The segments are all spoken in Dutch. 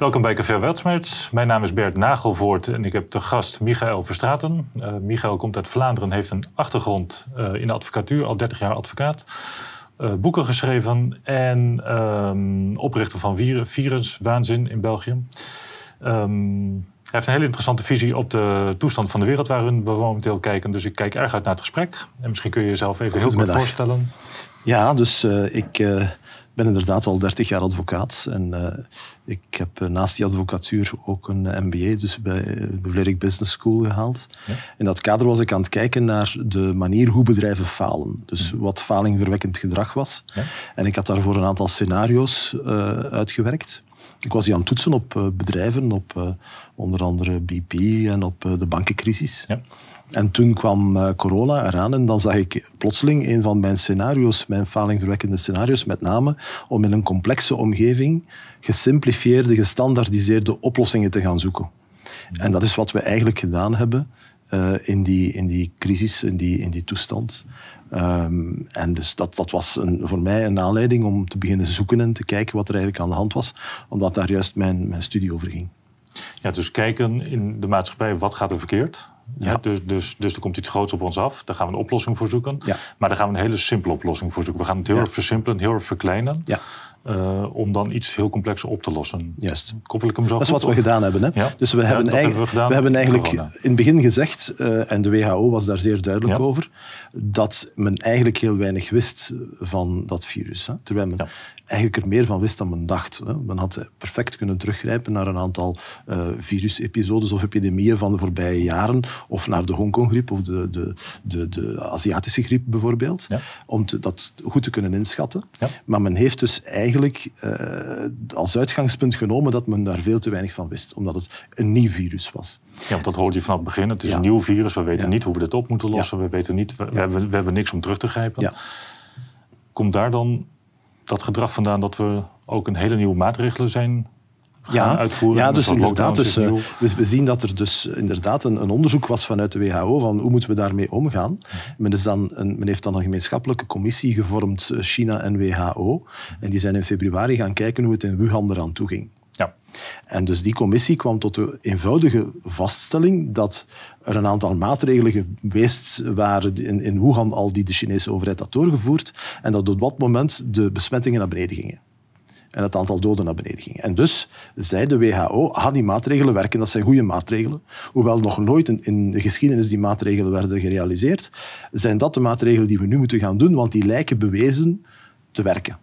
Welkom bij Café Weltsmerts. Mijn naam is Bert Nagelvoort en ik heb te gast Michael Verstraten. Uh, Michael komt uit Vlaanderen, heeft een achtergrond uh, in de advocatuur, al 30 jaar advocaat. Uh, boeken geschreven en um, oprichter van Viruswaanzin in België. Um, hij heeft een hele interessante visie op de toestand van de wereld waarin we momenteel kijken. Dus ik kijk erg uit naar het gesprek. En misschien kun je jezelf even heel kort voorstellen. Ja, dus ik ben inderdaad al 30 jaar advocaat. En uh, ik heb naast die advocatuur ook een MBA, dus bij de Vlerik Business School gehaald. Ja. In dat kader was ik aan het kijken naar de manier hoe bedrijven falen. Dus wat falingverwekkend gedrag was. Ja. En ik had daarvoor een aantal scenario's uitgewerkt. Ik was die aan het toetsen op bedrijven, op onder andere BP en op de bankencrisis. Ja. En toen kwam corona eraan en dan zag ik plotseling een van mijn scenario's, mijn falingverwekkende scenario's, met name om in een complexe omgeving gesimplifieerde, gestandaardiseerde oplossingen te gaan zoeken. Ja. En dat is wat we eigenlijk gedaan hebben in, die, in die crisis, in die, in die toestand. Um, en dus dat, dat was een, voor mij een aanleiding om te beginnen zoeken en te kijken wat er eigenlijk aan de hand was, omdat daar juist mijn, mijn studie over ging. Ja, dus kijken in de maatschappij, wat gaat er verkeerd? Ja. dus, dus, dus er komt iets groots op ons af. Daar gaan we een oplossing voor zoeken. Ja. Maar daar gaan we een hele simpele oplossing voor zoeken. We gaan het heel erg versimpelen, heel erg verkleinen. Ja. Uh, om dan iets heel complexer op te lossen. Juist. Koppel ik hem zo Dat is wat we gedaan hebben. Hè? Ja. Dus we hebben, eigenlijk, we, we, hebben eigenlijk in het begin gezegd, uh, en de WHO was daar zeer duidelijk ja. over, dat men eigenlijk heel weinig wist van dat virus. Hè? Terwijl men eigenlijk er meer van wist dan men dacht. Hè? Men had perfect kunnen teruggrijpen naar een aantal uh, virusepisodes of epidemieën van de voorbije jaren, of naar de Hongkong-griep of de, de, de, de, Aziatische griep bijvoorbeeld, om te, dat goed te kunnen inschatten. Maar men heeft dus eigenlijk eigenlijk uh, als uitgangspunt genomen dat men daar veel te weinig van wist, omdat het een nieuw virus was. Ja, want dat hoorde je vanaf het begin. Het is ja. een nieuw virus, we weten ja. niet hoe we dit op moeten lossen, we, weten niet, we, we, hebben, we hebben niks om terug te grijpen. Komt daar dan dat gedrag vandaan dat we ook een hele nieuwe maatregelen zijn ja, uitvoeren. Ja, dus inderdaad. Dus, uh, we zien dat er dus inderdaad een, een, onderzoek was vanuit de WHO van hoe moeten we daarmee omgaan. Men, is dan een, men heeft dan een gemeenschappelijke commissie gevormd, China en WHO. En die zijn in februari gaan kijken hoe het in Wuhan eraan toe ging. Ja. En dus die commissie kwam tot de eenvoudige vaststelling dat er een aantal maatregelen geweest waren in, in Wuhan al die de Chinese overheid had doorgevoerd en dat op dat moment de besmettingen naar beneden gingen en het aantal doden naar beneden ging. En dus zei de WHO, ah, die maatregelen werken, dat zijn goede maatregelen. Hoewel nog nooit in de geschiedenis die maatregelen werden gerealiseerd, zijn dat de maatregelen die we nu moeten gaan doen, want die lijken bewezen te werken.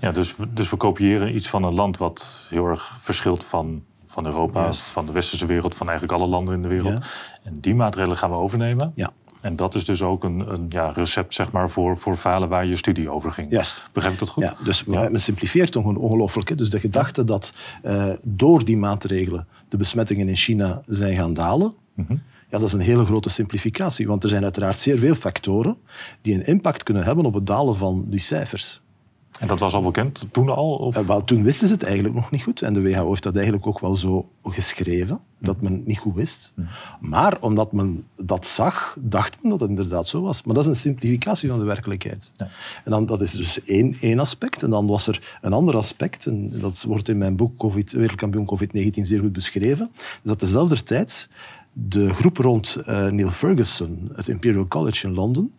Ja, dus, dus we kopiëren iets van een land wat heel erg verschilt van, van Europa, van de westerse wereld, van eigenlijk alle landen in de wereld. En die maatregelen gaan we overnemen. Ja. En dat is dus ook een, een ja, recept zeg maar, voor, voor falen waar je studie over ging. Juist. Begrijp ik dat goed? Ja, dus ja. men simplifieert toch ongelooflijk. Dus de gedachte dat uh, door die maatregelen de besmettingen in China zijn gaan dalen... Mm -hmm. Ja, dat is een hele grote simplificatie, want er zijn uiteraard zeer veel factoren die een impact kunnen hebben op het dalen van die cijfers. En dat was al bekend toen al? Of? Uh, wel, toen wisten ze het eigenlijk nog niet goed. En de WHO heeft dat eigenlijk ook wel zo geschreven, dat men het niet goed wist. Mm. Maar omdat men dat zag, dacht men dat het inderdaad zo was. Maar dat is een simplificatie van de werkelijkheid. Ja. En dan, dat is dus één, één aspect. En dan was er een ander aspect, en dat wordt in mijn boek COVID, Wereldkampioen COVID-19 zeer goed beschreven, is dat dezelfde tijd de groep rond uh, Neil Ferguson, het Imperial College in Londen,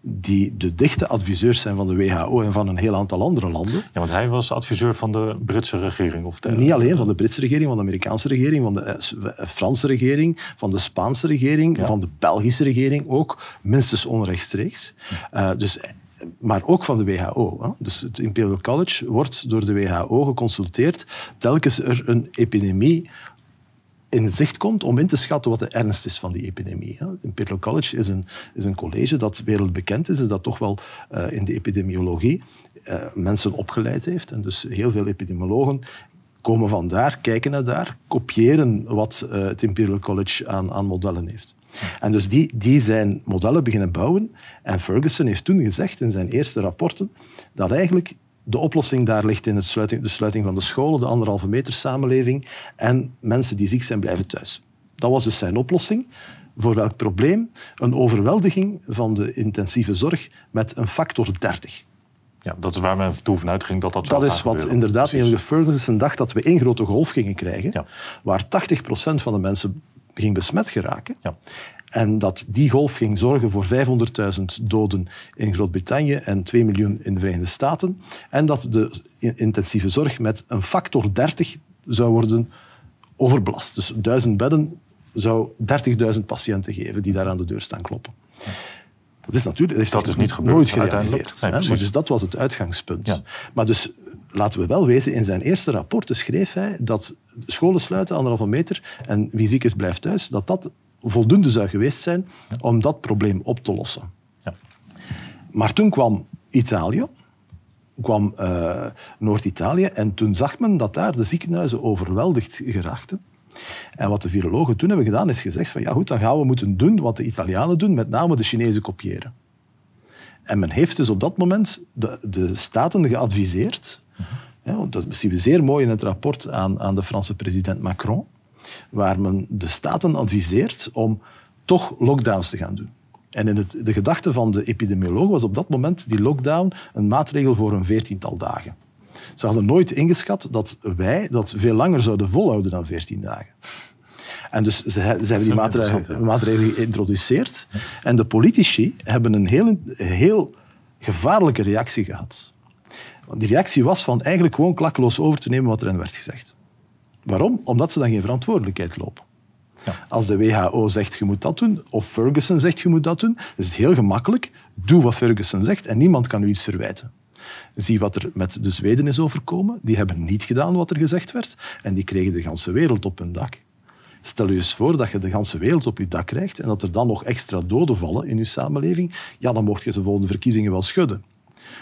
die de dichte adviseurs zijn van de WHO en van een heel aantal andere landen. Ja, want hij was adviseur van de Britse regering? Of de... Niet alleen van de Britse regering, van de Amerikaanse regering, van de eh, Franse regering, van de Spaanse regering, van de Belgische regering ook, minstens onrechtstreeks. Uh, dus maar ook van de WHO. Hè. Dus het Imperial College wordt door de WHO geconsulteerd telkens er een epidemie in zicht komt om in te schatten wat de ernst is van die epidemie. Het Imperial College is een, is een college dat wereldbekend is en dat toch wel uh, in de epidemiologie uh, mensen opgeleid heeft. En dus heel veel epidemiologen komen vandaar, kijken naar daar, kopiëren wat uh, het Imperial College aan, aan modellen heeft. En dus die, die zijn modellen beginnen bouwen. En Ferguson heeft toen gezegd in zijn eerste rapporten dat eigenlijk de oplossing daar ligt in sluiting, de sluiting van de scholen, de anderhalve meter samenleving en mensen die ziek zijn blijven thuis. Dat was dus zijn oplossing. Voor welk probleem? Een overweldiging van de intensieve zorg met een factor 30. Ja, dat is waar men toen vanuit ging dat dat zou Dat is wat inderdaad meneer Ferguson dacht dat we één grote golf gingen krijgen, ja. waar 80% van de mensen ging besmet geraken. Ja. En dat die golf ging zorgen voor 500.000 doden in Groot-Brittannië en 2 miljoen in de Verenigde Staten. En dat de intensieve zorg met een factor 30 zou worden overbelast. Dus 1000 bedden zou 30.000 patiënten geven die daar aan de deur staan kloppen. Dat is natuurlijk dat is niet gebeurd, nooit gerealiseerd. Nee, maar dus dat was het uitgangspunt. Ja. Maar dus laten we wel wezen, in zijn eerste rapport schreef hij dat scholen sluiten anderhalve meter en wie ziek is blijft thuis, dat dat voldoende zou geweest zijn om dat probleem op te lossen. Ja. Maar toen kwam Italië, kwam uh, Noord-Italië en toen zag men dat daar de ziekenhuizen overweldigd geraakten. En wat de virologen toen hebben gedaan, is gezegd van ja goed, dan gaan we moeten doen wat de Italianen doen, met name de Chinezen kopiëren. En men heeft dus op dat moment de, de staten geadviseerd, ja, dat zien we zeer mooi in het rapport aan, aan de Franse president Macron, waar men de staten adviseert om toch lockdowns te gaan doen. En in het, de gedachte van de epidemioloog was op dat moment die lockdown een maatregel voor een veertiental dagen. Ze hadden nooit ingeschat dat wij dat veel langer zouden volhouden dan 14 dagen. En dus ze, ze hebben die maatregelen, maatregelen geïntroduceerd. En de politici hebben een heel, heel gevaarlijke reactie gehad. Die reactie was van eigenlijk gewoon klakkeloos over te nemen wat er hen werd gezegd. Waarom? Omdat ze dan geen verantwoordelijkheid lopen. Ja. Als de WHO zegt je moet dat doen, of Ferguson zegt je moet dat doen, is het heel gemakkelijk. Doe wat Ferguson zegt en niemand kan u iets verwijten. Zie wat er met de Zweden is overkomen. Die hebben niet gedaan wat er gezegd werd en die kregen de hele wereld op hun dak. Stel je eens voor dat je de hele wereld op je dak krijgt en dat er dan nog extra doden vallen in je samenleving. Ja, dan mocht je de volgende verkiezingen wel schudden.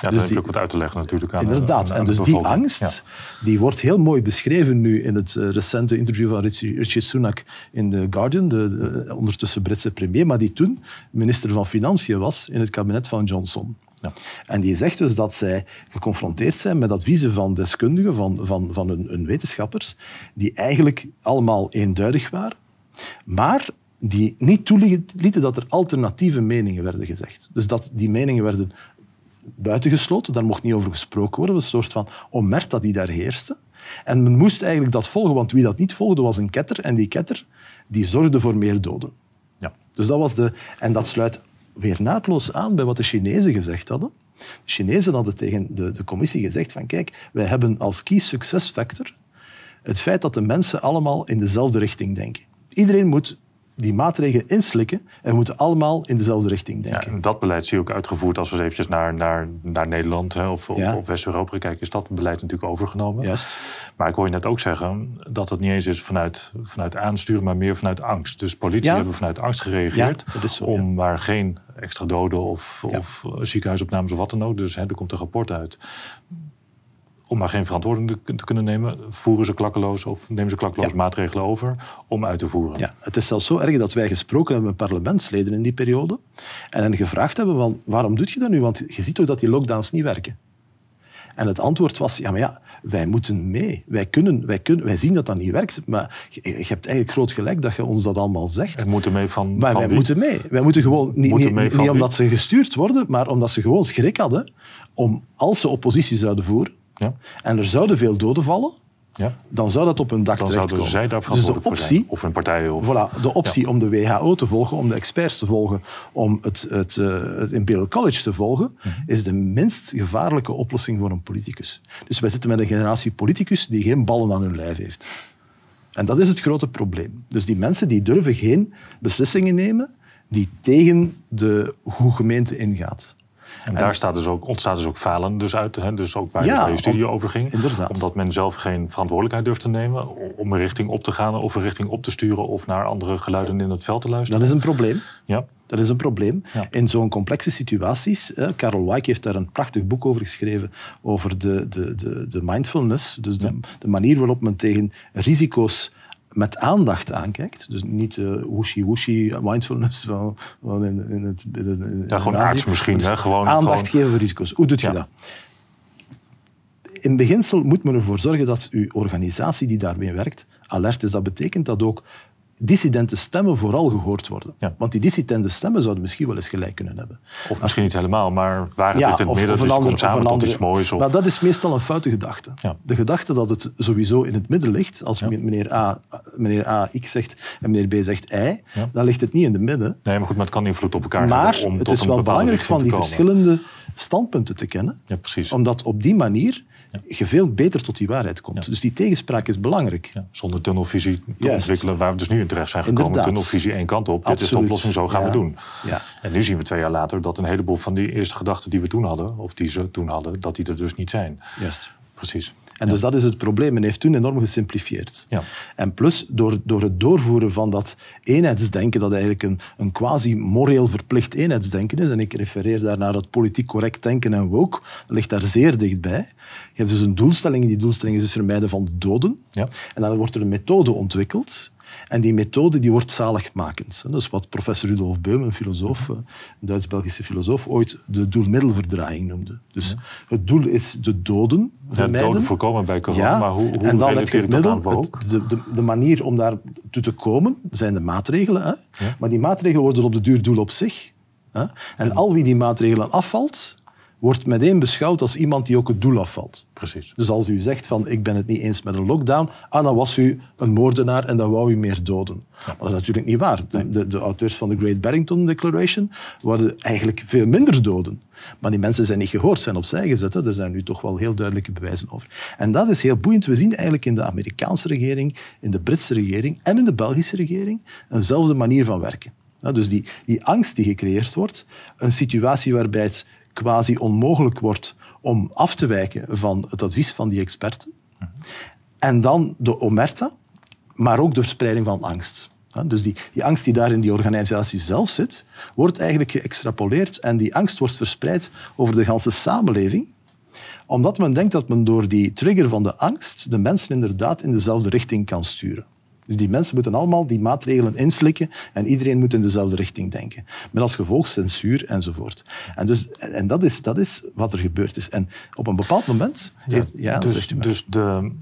Ja, dus heb ook wat uit te leggen natuurlijk aan Inderdaad. en dus die angst, die wordt heel mooi beschreven nu in het eh, recente interview van Richie, Sunak in The Guardian, de, ondertussen Britse premier, maar die toen minister van Financiën was in het kabinet van Johnson. Ja. En die zegt dus dat zij geconfronteerd zijn met adviezen van deskundigen, van, van, van hun, hun wetenschappers, die eigenlijk allemaal eenduidig waren, maar die niet toelieten dat er alternatieve meningen werden gezegd. Dus dat die meningen werden buitengesloten, daar mocht niet over gesproken worden. Dat was een soort van omerta die daar heerste. En men moest eigenlijk dat volgen, want wie dat niet volgde was een ketter. En die ketter die zorgde voor meer doden. Ja. Dus dat was de... En dat sluit weer naadloos aan bij wat de Chinezen gezegd hadden. De Chinezen hadden tegen de, de commissie gezegd van kijk, wij hebben als key success factor het feit dat de mensen allemaal in dezelfde richting denken. Iedereen moet die maatregelen inslikken en we moeten allemaal in dezelfde richting denken. Ja, dat beleid zie je ook uitgevoerd als we eventjes naar, naar, naar Nederland hè, of, of, West-Europa kijken, is dat beleid natuurlijk overgenomen. Juist. Maar ik hoor je net ook zeggen dat het niet eens is vanuit, vanuit aansturen, maar meer vanuit angst. Dus politie hebben vanuit angst gereageerd om waar geen extra doden of, of ziekenhuisopnames of wat dan ook. Dus hè, er komt een rapport uit om maar geen verantwoording te kunnen nemen, voeren ze klakkeloos of nemen ze klakkeloos maatregelen over om uit te voeren. Ja, het is zelfs zo erg dat wij gesproken hebben met parlementsleden in die periode en hen gevraagd hebben van waarom doe je dat nu? Want je ziet toch dat die lockdowns niet werken. En het antwoord was, ja, maar ja, wij moeten mee. Wij, kunnen, wij, kunnen, wij zien dat dat niet werkt, maar je, je hebt eigenlijk groot gelijk dat je ons dat allemaal zegt. En moeten mee van Maar wij moeten mee. Wij moeten gewoon, niet, niet, niet omdat ze gestuurd worden, maar omdat ze gewoon schrik hadden om, als ze oppositie zouden voeren, ja. En er zouden veel doden vallen. Ja. Dan zou dat op een dak dan zouden zij daar dus de optie, Of een partij. Of... Voilà, de optie om de WHO te volgen, om de experts te volgen, om het, het, uh, het Imperial College te volgen, mhm. is de minst gevaarlijke oplossing voor een politicus. Dus wij zitten met een generatie politicus die geen ballen aan hun lijf heeft. En dat is het grote probleem. Dus die mensen die durven geen beslissingen nemen die tegen de hoe gemeente ingaat. En, daar staat dus ook, ontstaat dus ook falen dus uit. Hè? Dus ook waar je, je studie over ging. Inderdaad. Omdat men zelf geen verantwoordelijkheid durft te nemen om een richting op te gaan of een richting op te sturen of naar andere geluiden in het veld te luisteren. Dat is een probleem. Ja. Dat is een probleem. In zo'n complexe situaties, hè, Carol Weick heeft daar een prachtig boek over geschreven, over de, de, de, de mindfulness, dus de, de manier waarop men tegen risico's met aandacht aankijkt. Dus niet uh, wooshy-wooshy mindfulness van, van in, in, het... In, ja, gewoon arts misschien. hè? Gewoon, aandacht geven voor risico's. Hoe doet je dat? In beginsel moet men ervoor zorgen dat uw organisatie die daarmee werkt alert is. Dat betekent dat ook dissidente stemmen vooral gehoord worden. Want die dissidente stemmen zouden misschien wel eens gelijk kunnen hebben. Of misschien niet helemaal, maar waren ja, dit in het midden, of dus komt samen tot iets moois. Of... Maar dat is meestal een foute gedachte. De gedachte dat het sowieso in het midden ligt, als meneer, A, meneer A X zegt en meneer B zegt Y, dan ligt het niet in het midden. Nee, maar goed, maar het kan invloed op elkaar maar hebben om het is wel belangrijk van die verschillende standpunten te kennen. Ja, precies. Omdat op die manier je veel beter tot die waarheid komt. Dus die tegenspraak is belangrijk. zonder tunnelvisie te ontwikkelen, waar we dus nu in terecht zijn gekomen. Inderdaad. Tunnelvisie één kant op. Dit is de oplossing, zo gaan we doen. En nu zien we twee jaar later dat een heleboel van die eerste gedachten die we toen hadden, of die ze toen hadden, dat die er dus niet zijn. Juist. Precies. En dus dat is het probleem. Men heeft toen enorm gesimplifieerd. Ja. En plus, door, door het doorvoeren van dat eenheidsdenken, dat eigenlijk een, een quasi-moreel verplicht eenheidsdenken is, en ik refereer daar naar het politiek correct denken en woke, dat ligt daar zeer dichtbij. Je hebt dus een doelstelling, die doelstelling is het vermijden van doden. Ja. En dan wordt er een methode ontwikkeld en die methode die wordt zaligmakend. Dat is wat professor Rudolf Beum, een filosoof, een Duits-Belgische filosoof, ooit de doelmiddelverdraaiing noemde. Dus het doel is de doden vermijden. Ja, doden voorkomen bij corona, maar hoe, hoe en dan heb je het middel, het, de, de, de, manier om daar toe te komen zijn de maatregelen. Hè? Maar die maatregelen worden op de duur doel op zich. Hè? En al wie die maatregelen afvalt, wordt meteen beschouwd als iemand die ook het doel afvalt. Precies. Dus als u zegt van ik ben het niet eens met een lockdown, ah, dan was u een moordenaar en dan wou u meer doden. Maar dat is natuurlijk niet waar. De, de, auteurs van de Great Barrington Declaration hadden eigenlijk veel minder doden. Maar die mensen zijn niet gehoord, zijn opzij gezet. Hè. Er zijn nu toch wel heel duidelijke bewijzen over. En dat is heel boeiend. We zien eigenlijk in de Amerikaanse regering, in de Britse regering en in de Belgische regering eenzelfde manier van werken. dus die, die angst die gecreëerd wordt, een situatie waarbij het quasi onmogelijk wordt om af te wijken van het advies van die experten. En dan de omerta, maar ook de verspreiding van angst. Dus die, die angst die daar in die organisatie zelf zit, wordt eigenlijk geëxtrapoleerd en die angst wordt verspreid over de hele samenleving omdat men denkt dat men door die trigger van de angst de mensen inderdaad in dezelfde richting kan sturen. Dus die mensen moeten allemaal die maatregelen inslikken en iedereen moet in dezelfde richting denken. Met als gevolg censuur enzovoort. En, dus, en dat, is, dat is wat er gebeurd is. En op een bepaald moment... Ja, dus dus de,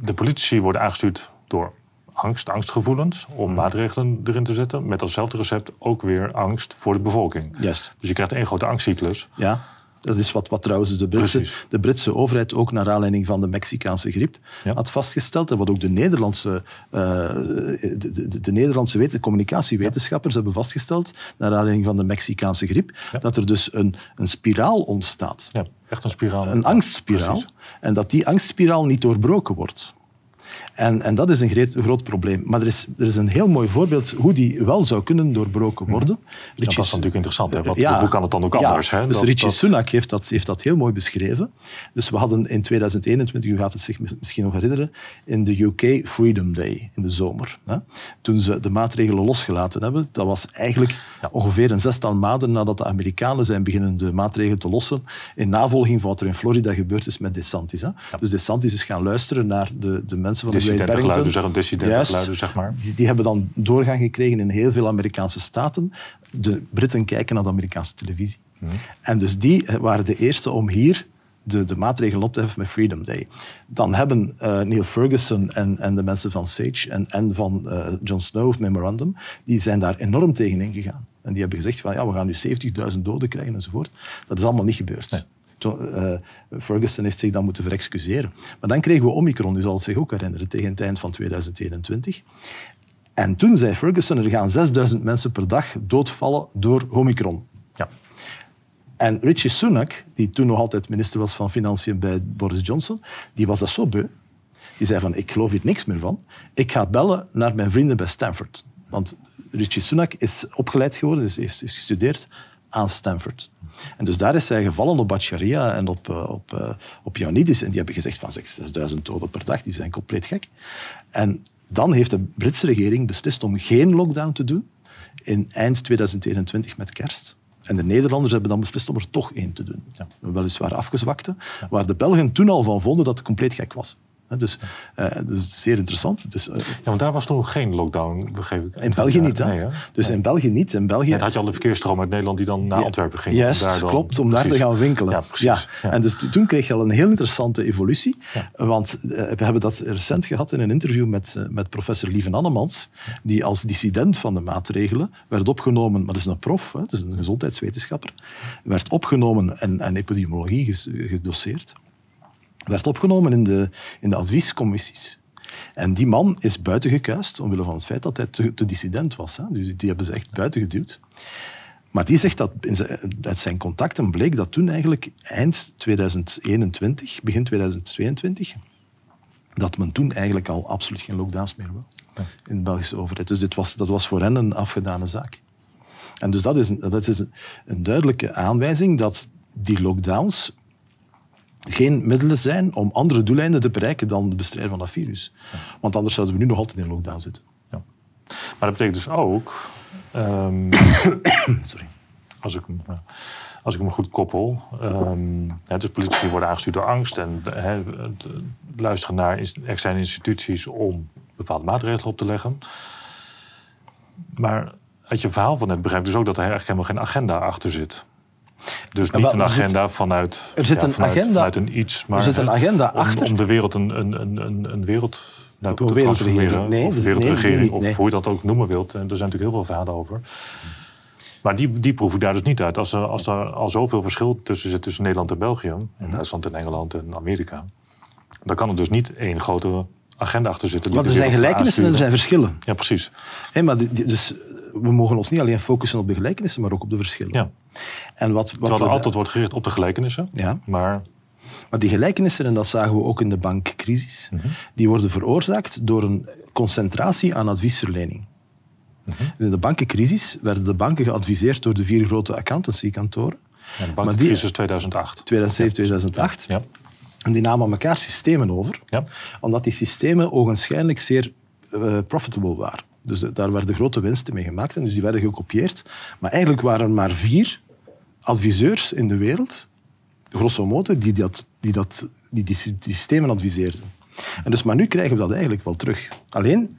de politici worden aangestuurd door angst, angstgevoelens, om hmm. maatregelen erin te zetten. Met datzelfde recept ook weer angst voor de bevolking. Yes. Dus je krijgt één grote angstcyclus. Ja. Dat is wat, wat trouwens de Britse, de Britse overheid ook naar aanleiding van de Mexicaanse griep had vastgesteld. En wat ook de Nederlandse, uh, de, de, de, Nederlandse communicatiewetenschappers hebben vastgesteld, naar aanleiding van de Mexicaanse griep, dat er dus een, een spiraal ontstaat. Ja, echt een spiraal. Een angstspiraal. En dat die angstspiraal niet doorbroken wordt. En, en dat is een groot, groot probleem. Maar er is, er is een heel mooi voorbeeld hoe die wel zou kunnen doorbroken mhm. worden. dat is natuurlijk interessant. Hè? Wat, hoe kan het dan ook anders? Hè? Dus Richie Sunak heeft dat, heeft dat heel mooi beschreven. Dus we hadden in 2021, u gaat het zich misschien nog herinneren, in de UK Freedom Day in de zomer. Hè? Toen ze de maatregelen losgelaten hebben. Dat was eigenlijk ongeveer een zestal maanden nadat de Amerikanen zijn beginnen de maatregelen te lossen. In navolging van wat er in Florida gebeurd is met DeSantis. Hè? Dus DeSantis is gaan luisteren naar de, de mensen van de dissidente geluiden, zeg, dissidente geluiden, zeg maar. Die, die, hebben dan doorgang gekregen in heel veel Amerikaanse staten. De Britten kijken naar de Amerikaanse televisie. Hmm. En dus die waren de eerste om hier de, de maatregelen op te heffen met Freedom Day. Dan hebben uh, Neil Ferguson en, en de mensen van SAGE en, en van uh, John Snow Memorandum, die zijn daar enorm tegen ingegaan. En die hebben gezegd van ja, we gaan nu 70.000 doden krijgen enzovoort. Dat is allemaal niet gebeurd. Nee. Uh, Ferguson heeft zich dan moeten verexcuseren. Maar dan kregen we Omicron, u zal het zich ook herinneren, tegen het eind van 2021. En toen zei Ferguson, er gaan 6000 mensen per dag doodvallen door Omicron. Ja. En Richie Sunak, die toen nog altijd minister was van Financiën bij Boris Johnson, die was dat zo beu. Die zei van, ik geloof hier niks meer van. Ik ga bellen naar mijn vrienden bij Stanford. Want Richie Sunak is opgeleid geworden, dus heeft, heeft gestudeerd aan Stanford. En dus daar is hij gevallen op Baccaria en op, uh, op, uh, op Ioannidis. En die hebben gezegd van 6000 doden per dag, die zijn compleet gek. En dan heeft de Britse regering beslist om geen lockdown te doen in eind 2021 met kerst. En de Nederlanders hebben dan beslist om er toch één te doen. Ja. Weliswaar afgezwakte, waar de Belgen toen al van vonden dat het compleet gek was. Dus, uh, dus zeer interessant. Dus, uh, ja, want daar was toen geen lockdown, begreep ik. In België niet, hè? Nee, Dus in België niet. In België... Ja, had je al de verkeersstroom uit Nederland die dan naar Antwerpen ging. Juist, dan... klopt, om daar te gaan winkelen. Ja, precies. Ja. En dus toen kreeg je al een heel interessante evolutie. Want uh, we hebben dat recent gehad in een interview met, met professor Lieven Annemans, die als dissident van de maatregelen werd opgenomen, maar dat is een prof, hè, het is een gezondheidswetenschapper, werd opgenomen en, en epidemiologie gedoseerd werd opgenomen in de, in de adviescommissies. En die man is buiten gekuist, omwille van het feit dat hij te, dissident was. Hè. Dus die hebben ze echt buiten geduwd. Maar die zegt dat in zijn, uit zijn contacten bleek dat toen eigenlijk eind 2021, begin 2022, dat men toen eigenlijk al absoluut geen lockdowns meer wil in de Belgische overheid. Dus dit was, dat was voor hen een afgedane zaak. En dus dat is, dat is een duidelijke aanwijzing dat die lockdowns geen middelen zijn om andere doeleinden te bereiken dan de bestrijding van dat virus. Want anders zouden we nu nog altijd in lockdown zitten. Ja. Maar dat betekent dus ook... Um, Sorry. Als ik, als ik me goed koppel... Um, dus politici worden aangestuurd door angst... en he, luisteren naar externe instituties om bepaalde maatregelen op te leggen. Maar uit je verhaal van net begrijp ik dus ook dat er eigenlijk helemaal geen agenda achter zit. Dus niet een agenda vanuit, er zit een vanuit, agenda, vanuit een iets, maar er zit een agenda om, achter. om de wereld een, een, een, een wereld nou, toe te transformeren. Nee, of wereldregering, nee, of hoe je dat ook noemen wilt. En er zijn natuurlijk heel veel verhalen over. Maar die, die proef ik daar dus niet uit. Als er, als er al zoveel verschil tussen zit tussen Nederland en België... en mhm. Duitsland en Engeland en Amerika... dan kan er dus niet één grote agenda achter zitten. Want er zijn gelijkenissen en er zijn verschillen. Ja, precies. Hey, maar dus we mogen ons niet alleen focussen op de gelijkenissen, maar ook op de verschillen. Ja. En wat, wat Terwijl er altijd wordt gericht op de gelijkenissen. Ja. Maar... maar die gelijkenissen, en dat zagen we ook in de bankcrisis, mhm. die worden veroorzaakt door een concentratie aan adviesverlening. Mhm. Dus in de bankencrisis werden de banken geadviseerd door de vier grote accountancykantoren. Ja, de bankencrisis 2008. 2007, 2008. Ja. En die namen elkaar systemen over, ja. omdat die systemen ogenschijnlijk zeer uh, profitable waren. Dus daar werden grote winsten mee gemaakt en dus die werden gekopieerd. Maar eigenlijk waren er maar vier adviseurs in de wereld, grosso modo, die, dat, die, dat, die, die, systemen adviseerden. En dus, maar nu krijgen we dat eigenlijk wel terug. Alleen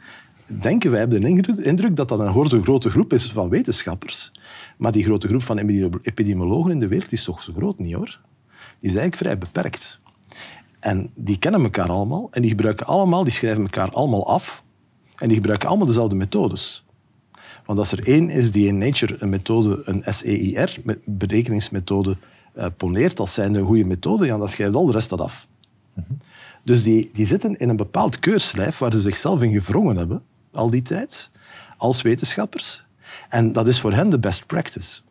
denken wij hebben de indruk dat dat een grote groep is van wetenschappers. Maar die grote groep van epidemiologen in de wereld is toch zo groot niet hoor. Die is eigenlijk vrij beperkt. En die kennen elkaar allemaal en die gebruiken allemaal, die schrijven elkaar allemaal af en die gebruiken allemaal dezelfde methodes. Want als er één is die in Nature een methode, een SEIR, berekeningsmethode, uh, poneert als zijn een goede methode, ja, dan schrijft al de rest dat af. Dus die, die zitten in een bepaald keurslijf waar ze zichzelf in gevrongen hebben, al die tijd, als wetenschappers. En dat is voor hen de best practice.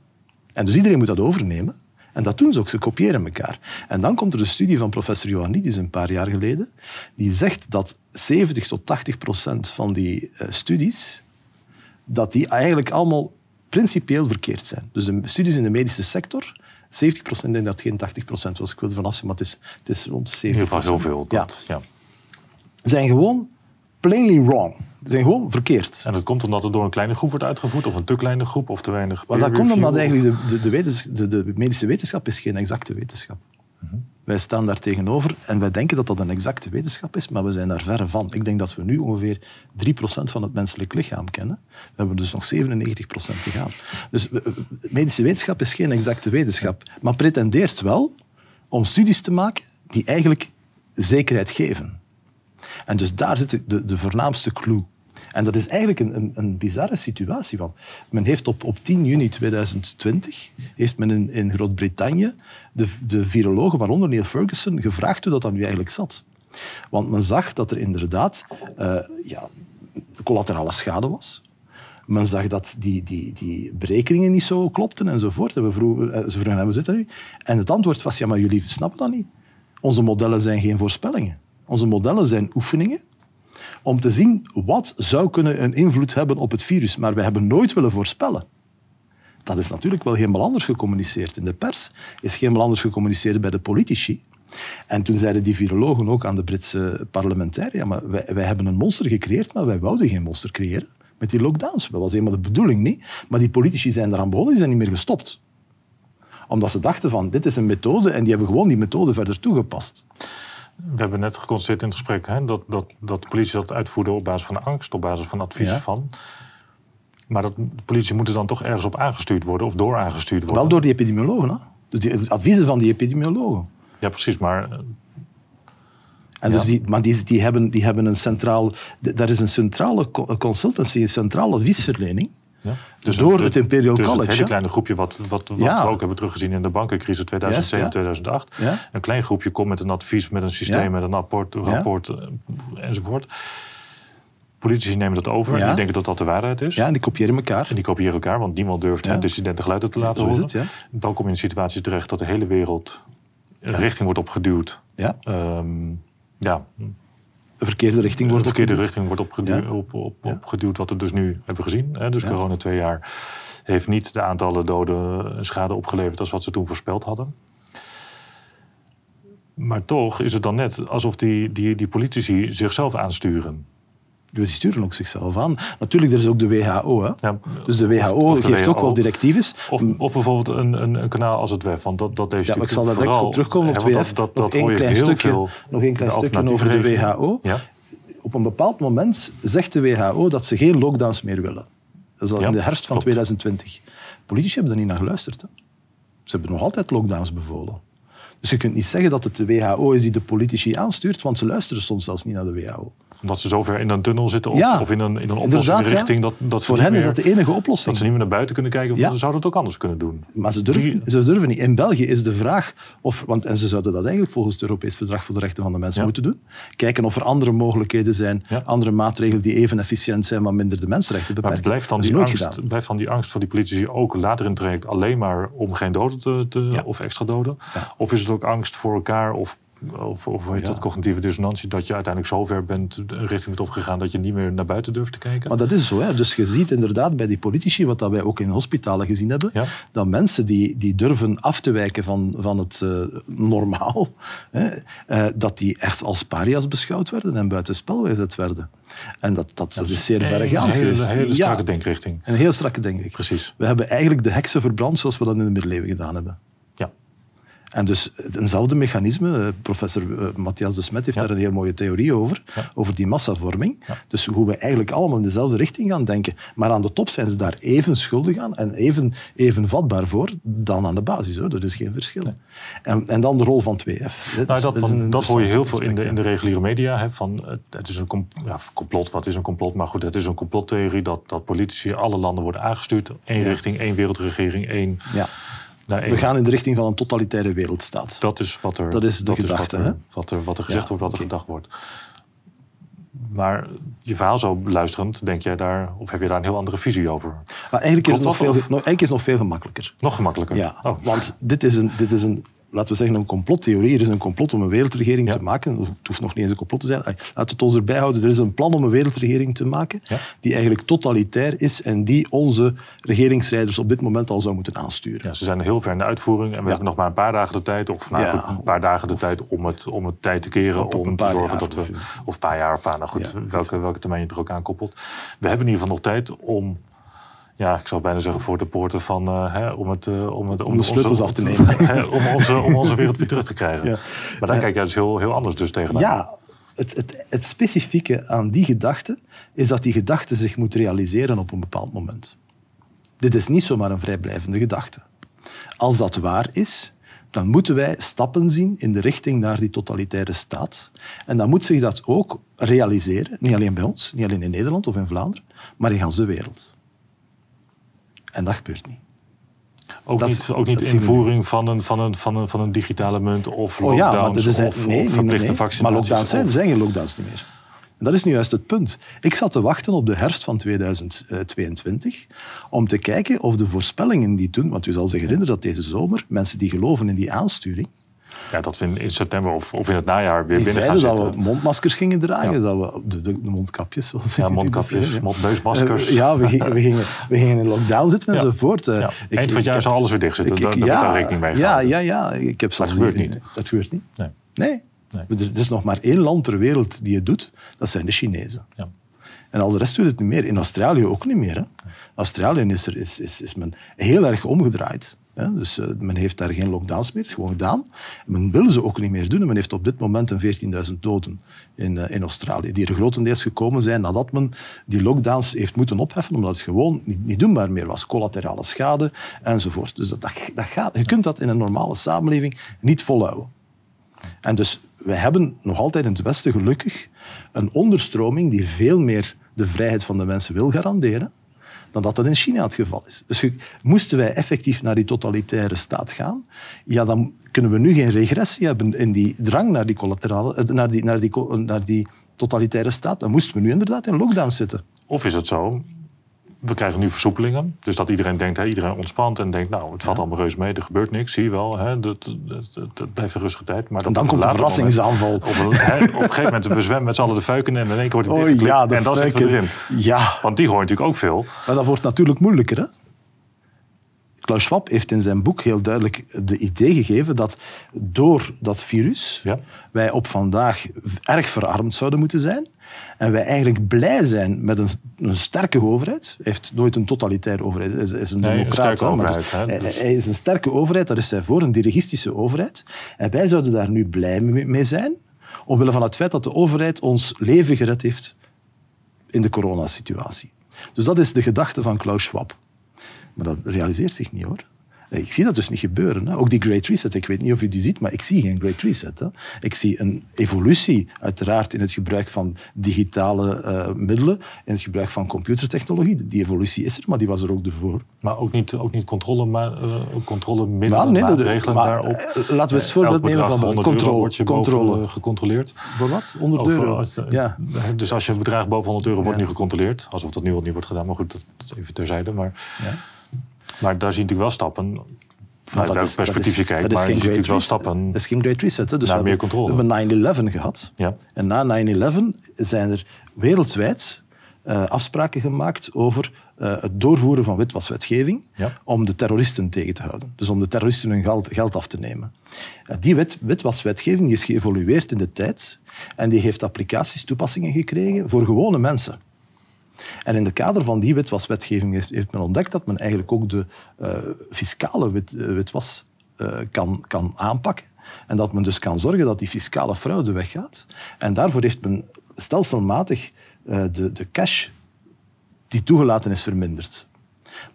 En dus iedereen moet dat overnemen. En dat doen ze ook, ze kopiëren elkaar. En dan komt er een studie van professor Ioannidis een paar jaar geleden, die zegt dat 70 tot 80 procent van die uh, studies, dat die eigenlijk allemaal principieel verkeerd zijn. Dus de studies in de medische sector, 70 procent, denk dat geen 80 procent was, ik wil ervan afzien, maar het is, het is rond de 70 In ieder geval zoveel. Dat, ja. Zijn gewoon plainly wrong. Ze zijn gewoon verkeerd. En dat komt omdat het door een kleine groep wordt uitgevoerd, of een te kleine groep, of te weinig. Maar dat komt omdat eigenlijk de, de, de, de, medische wetenschap is geen exacte wetenschap. Mm Wij staan daar tegenover en wij denken dat dat een exacte wetenschap is, maar we zijn daar verre van. Ik denk dat we nu ongeveer 3% van het menselijk lichaam kennen. We hebben dus nog 97% te gaan. Dus medische wetenschap is geen exacte wetenschap, maar pretendeert wel om studies te maken die eigenlijk zekerheid geven. En dus daar zit de, de voornaamste clue. En dat is eigenlijk een, een, een, bizarre situatie. Want men heeft op, op 10 juni 2020 heeft men in, in Groot-Brittannië de, de virologen, waaronder Neil Ferguson, gevraagd hoe dat dan nu eigenlijk zat. Want men zag dat er inderdaad uh, ja, collaterale schade was. Men zag dat die, die, die berekeningen niet zo klopten enzovoort. En we vroegen, eh, ze vroegen, zit dat nu? En het antwoord was, ja, maar jullie snappen dat niet. Onze modellen zijn geen voorspellingen. Onze modellen zijn oefeningen om te zien wat zou kunnen een invloed hebben op het virus. Maar we hebben nooit willen voorspellen. Dat is natuurlijk wel helemaal anders gecommuniceerd in de pers. Is helemaal anders gecommuniceerd bij de politici. En toen zeiden die virologen ook aan de Britse parlementariërs... Ja, maar wij, wij hebben een monster gecreëerd, maar wij wouden geen monster creëren met die lockdowns. Dat was helemaal de bedoeling niet. Maar die politici zijn eraan begonnen, die zijn niet meer gestopt. Omdat ze dachten van, dit is een methode en die hebben gewoon die methode verder toegepast. We hebben net geconstateerd in het gesprek hè, dat, dat, dat de politie dat uitvoerde op basis van angst, op basis van adviezen Ja. van. Maar dat, de politie moet er dan toch ergens op aangestuurd worden of door aangestuurd worden. Wel door die epidemiologen. Hè? Dus die het adviezen van die epidemiologen. Ja, precies. Maar eh, En dus die, maar die, die, hebben, die hebben een centraal... Daar is een centrale co- consultancy, een centrale adviesverlening. Ja. Door het Imperial dus College, Het hele kleine groepje wat, wat, wat Ja. we ook hebben teruggezien in de bankencrisis 2007, Juist, ja. 2008. Ja? Een klein groepje komt met een advies, met een systeem, met een rapport, rapport eh, enzovoort. Politici nemen dat over en die denken dat dat de waarheid is. Ja, en die kopiëren elkaar. En die kopiëren elkaar, want niemand durft het dissidente geluiden te laten horen. het. Dan kom je in een situatie terecht dat de hele wereld richting wordt opgeduwd. Ja, Ehm, ja, de verkeerde richting de wordt verkeerde opgeduwd. richting wordt opgeduwd, Ja. op, op, Ja. opgeduwd, wat we dus nu hebben gezien. Hè. Dus Ja. corona twee jaar heeft niet de aantallen doden en schade opgeleverd als wat ze toen voorspeld hadden. Maar toch is het dan net alsof die, die, die politici zichzelf aansturen. Die sturen ook zichzelf aan. Natuurlijk, er is ook de WHO. Hè? Ja, Dus de WHO of de geeft ook wel directives. Of, of bijvoorbeeld een, een, een kanaal als het WEF. Want dat, dat heeft Ja, maar ik zal daar direct op terugkomen op WF. Dat, dat, nog één klein stukje, nog één klein stukje over de. WHO. Ja, Op een bepaald moment zegt de WHO dat ze geen lockdowns meer willen. Dat is al Ja, in de herfst van klopt. 2020. Politici hebben daar niet naar geluisterd. Hè? Ze hebben nog altijd lockdowns bevolen. Dus je kunt niet zeggen dat het de WHO is die de politici aanstuurt, want ze luisteren soms zelfs niet naar de WHO. Omdat ze zover in een tunnel zitten of, Ja, of in een, in een oplossing richting dat, dat Voor hen is dat de enige oplossing. Dat ze niet meer naar buiten kunnen kijken. Of Ja. ze zouden het ook anders kunnen doen. Maar ze durven, Die- ze durven niet. In België is de vraag, of, want, en ze zouden dat eigenlijk volgens het Europees Verdrag voor de Rechten van de Mens Ja. moeten doen, kijken of er andere mogelijkheden zijn, andere maatregelen die even efficiënt zijn, maar minder de mensenrechten Maar beperken. blijft dan, die angst, blijft dan die angst voor die politici ook later in het traject alleen maar om geen doden te, te- of extra doden? Of is het ook angst voor elkaar of, of, of hoe heet Ja. dat, cognitieve dissonantie, dat je uiteindelijk zo ver bent, een richting bent opgegaan dat je niet meer naar buiten durft te kijken? Maar dat is zo. Hè. Dus je ziet inderdaad bij die politici, wat dat wij ook in hospitalen gezien hebben, Ja. dat mensen die, die durven af te wijken van, van het eh, normaal, hè, eh, dat die echt als paria's beschouwd werden en buitenspel gezet werden. En dat, dat, dat is zeer verregaand Een hele, geweest. hele strakke denkrichting. een heel strakke denkrichting. Precies. We hebben eigenlijk de heksen verbrand zoals we dat in de middeleeuwen gedaan hebben. En dus eenzelfde mechanisme, eh, professor eh, Matthias de Smet heeft Ja. daar een heel mooie theorie over, Ja. over die massavorming. Ja. Dus hoe we eigenlijk allemaal in dezelfde richting gaan denken. Maar aan de top zijn ze daar even schuldig aan en even, even vatbaar voor dan aan de basis. Hoor. Er is geen verschil. En, en dan de rol van 2F. Nou, dat, een dat hoor je heel veel in de, in de reguliere media. Hè, van, het, het is een com- complot, wat is een complot? Maar goed, het is een complottheorie dat, dat politici alle landen worden aangestuurd. Eén richting, één wereldregering, één Ja. We gaan in de richting van een totalitaire wereldstaat. Dat is wat er, Dat is de gedachte, wat, er, hè? wat, er, wat er gezegd Ja, wordt, wat er gedacht wordt. Maar je verhaal zo beluisterend, denk jij daar, of heb je daar een heel andere visie over? Maar eigenlijk is, het nog veel, dat, nog, eigenlijk is het nog veel gemakkelijker. Nog gemakkelijker. Ja, Oh. want dit is, een, dit is een, laten we zeggen, een complottheorie. Er is een complot om een wereldregering Ja. te maken. Het hoeft nog niet eens een complot te zijn. Laat het ons erbij houden. Er is een plan om een wereldregering te maken Ja. die eigenlijk totalitair is en die onze regeringsleiders op dit moment al zou moeten aansturen. Ja, ze zijn heel ver in de uitvoering en we hebben nog maar een paar dagen de tijd, of nou, een paar dagen de tijd om het, om het tijd te keren, om te zorgen dat we, of- een paar jaar of paar, nou goed, welke, welke termijn je er ook aan koppelt. We hebben in ieder geval nog tijd om, ja, ik zou bijna zeggen voor de poorten van, eh, hè, om het, eh, om het, Om de sleutels af te nemen. hè, om, onze, om onze wereld weer terug te krijgen. Ja. Maar daar kijk jij dus heel, heel anders dus tegenaan. Ja, het, het, het specifieke aan die gedachte is dat die gedachte zich moet realiseren op een bepaald moment. Dit is niet zomaar een vrijblijvende gedachte. Als dat waar is, dan moeten wij stappen zien in de richting naar die totalitaire staat. En dan moet zich dat ook realiseren, niet alleen bij ons, niet alleen in Nederland of in Vlaanderen, maar in de wereld. En dat gebeurt niet. Ook Dat- niet, ook niet invoering van een, van, een, van, een, van een digitale munt of Oh ja, maar lockdowns er zijn, of, nee, of verplichte nee, vaccinaties. Maar lockdowns zijn, er zijn geen lockdowns niet meer. En dat is nu juist het punt. Ik zat te wachten op de herfst van 2022 om te kijken of de voorspellingen die toen, want u zal zich herinneren dat deze zomer mensen die geloven in die aansturing, Ja, dat we in, september of, of in het najaar weer die binnen gaan zeiden dat zitten. we mondmaskers gingen dragen, Ja. dat we de, de, de mondkapjes, Ja, dat mondkapjes, zeggen, mond- neusmaskers. Eh, ja, we gingen, we, gingen, we gingen in lockdown zitten Ja. enzovoort. Ja. ik- Eind van het jaar zal alles weer dicht zitten. ik- Daar, ik- daar wordt ja, daar rekening mee Ja, ja, ja. Ik heb het gebeurt niet. Dat gebeurt niet. Nee. Nee. Nee. Er er is nog maar één land ter wereld die het doet. Dat zijn de Chinezen. Ja. En al de rest doet het niet meer. In Australië ook niet meer. Hè. Australië is, er, is, is, is men heel erg omgedraaid. Dus uh, men heeft daar geen lockdowns meer, het is gewoon gedaan. En men wil ze ook niet meer doen. En men heeft op dit moment een 14.000 doden in, uh, in Australië, die er grotendeels gekomen zijn nadat men die lockdowns heeft moeten opheffen, omdat het gewoon niet, niet doenbaar meer was. Collaterale schade enzovoort. Dus dat, dat, dat gaat, je kunt dat in een normale samenleving niet volhouden. En dus we hebben nog altijd in het Westen gelukkig een onderstroming die veel meer de vrijheid van de mensen wil garanderen dan dat dat in China het geval is. Dus moesten wij effectief naar die totalitaire staat gaan, ja, dan kunnen we nu geen regressie hebben in die drang naar die, collaterale, eh, naar die, naar die, naar die totalitaire staat. Dan moesten we nu inderdaad in lockdown zitten. Of is het zo we krijgen nu versoepelingen. Dus dat iedereen denkt, hè, iedereen ontspant en denkt, nou, het valt allemaal reus mee, er gebeurt niks, zie je wel. Hè, dat, dat, blijft een rustige tijd. Maar en dan komt de verrassingsaanval. op, een, hè, op een gegeven moment, we zwemmen met z'n allen de fuiken en in één keer wordt het oh, ja, en dan zitten we erin. Ja. Want die hoort natuurlijk ook veel. Maar dat wordt natuurlijk moeilijker, hè? Klaus Schwab heeft in zijn boek heel duidelijk de idee gegeven dat door dat virus ja. wij op vandaag erg verarmd zouden moeten zijn. En wij eigenlijk blij zijn met een, een sterke overheid. Hij heeft nooit een totalitaire overheid. Hij is, is een nee, democraat. Een overheid, hè, dus. hij, is een sterke overheid, daar is hij voor, een dirigistische overheid. En wij zouden daar nu blij mee zijn, omwille van het feit dat de overheid ons leven gered heeft in de coronasituatie. Dus dat is de gedachte van Klaus Schwab. Maar dat realiseert zich niet hoor. Ik zie dat dus niet gebeuren. Hè. Ook die Great Reset, ik weet niet of u die ziet, maar ik zie geen Great Reset. Hè. Ik zie een evolutie, uiteraard, in het gebruik van digitale uh, middelen, in het gebruik van computertechnologie. Die evolutie is er, maar die was er ook ervoor. Maar ook niet, ook niet controle, maar, uh, controlemiddelen, nou, nee, maatregelen maar, daarop? Laten we eens voorbeeld nemen van de controle. controle. gecontroleerd. Voor wat? 100 euro? Als, ja. Dus als je bedrag boven 100 euro wordt ja. niet gecontroleerd. Alsof dat nu al niet wordt gedaan, maar goed, dat is even terzijde. Maar... Ja. Maar daar zie je natuurlijk wel stappen. Vanuit welk perspectief je kijkt, maar je ziet natuurlijk wel stappen Dat is geen great reset. Hè? Dus naar meer controle. We hebben 9-11 gehad. Ja. En na 9-11 zijn er wereldwijd uh, afspraken gemaakt over uh, het doorvoeren van witwaswetgeving ja. om de terroristen tegen te houden. Dus om de terroristen hun geld, geld af te nemen. Uh, die wet, witwaswetgeving is geëvolueerd in de tijd en die heeft applicaties, toepassingen gekregen voor gewone mensen. En in de kader van die witwaswetgeving heeft, heeft men ontdekt dat men eigenlijk ook de uh, fiscale wit, witwas uh, kan, kan aanpakken. En dat men dus kan zorgen dat die fiscale fraude weggaat. En daarvoor heeft men stelselmatig de, de cash die toegelaten is verminderd.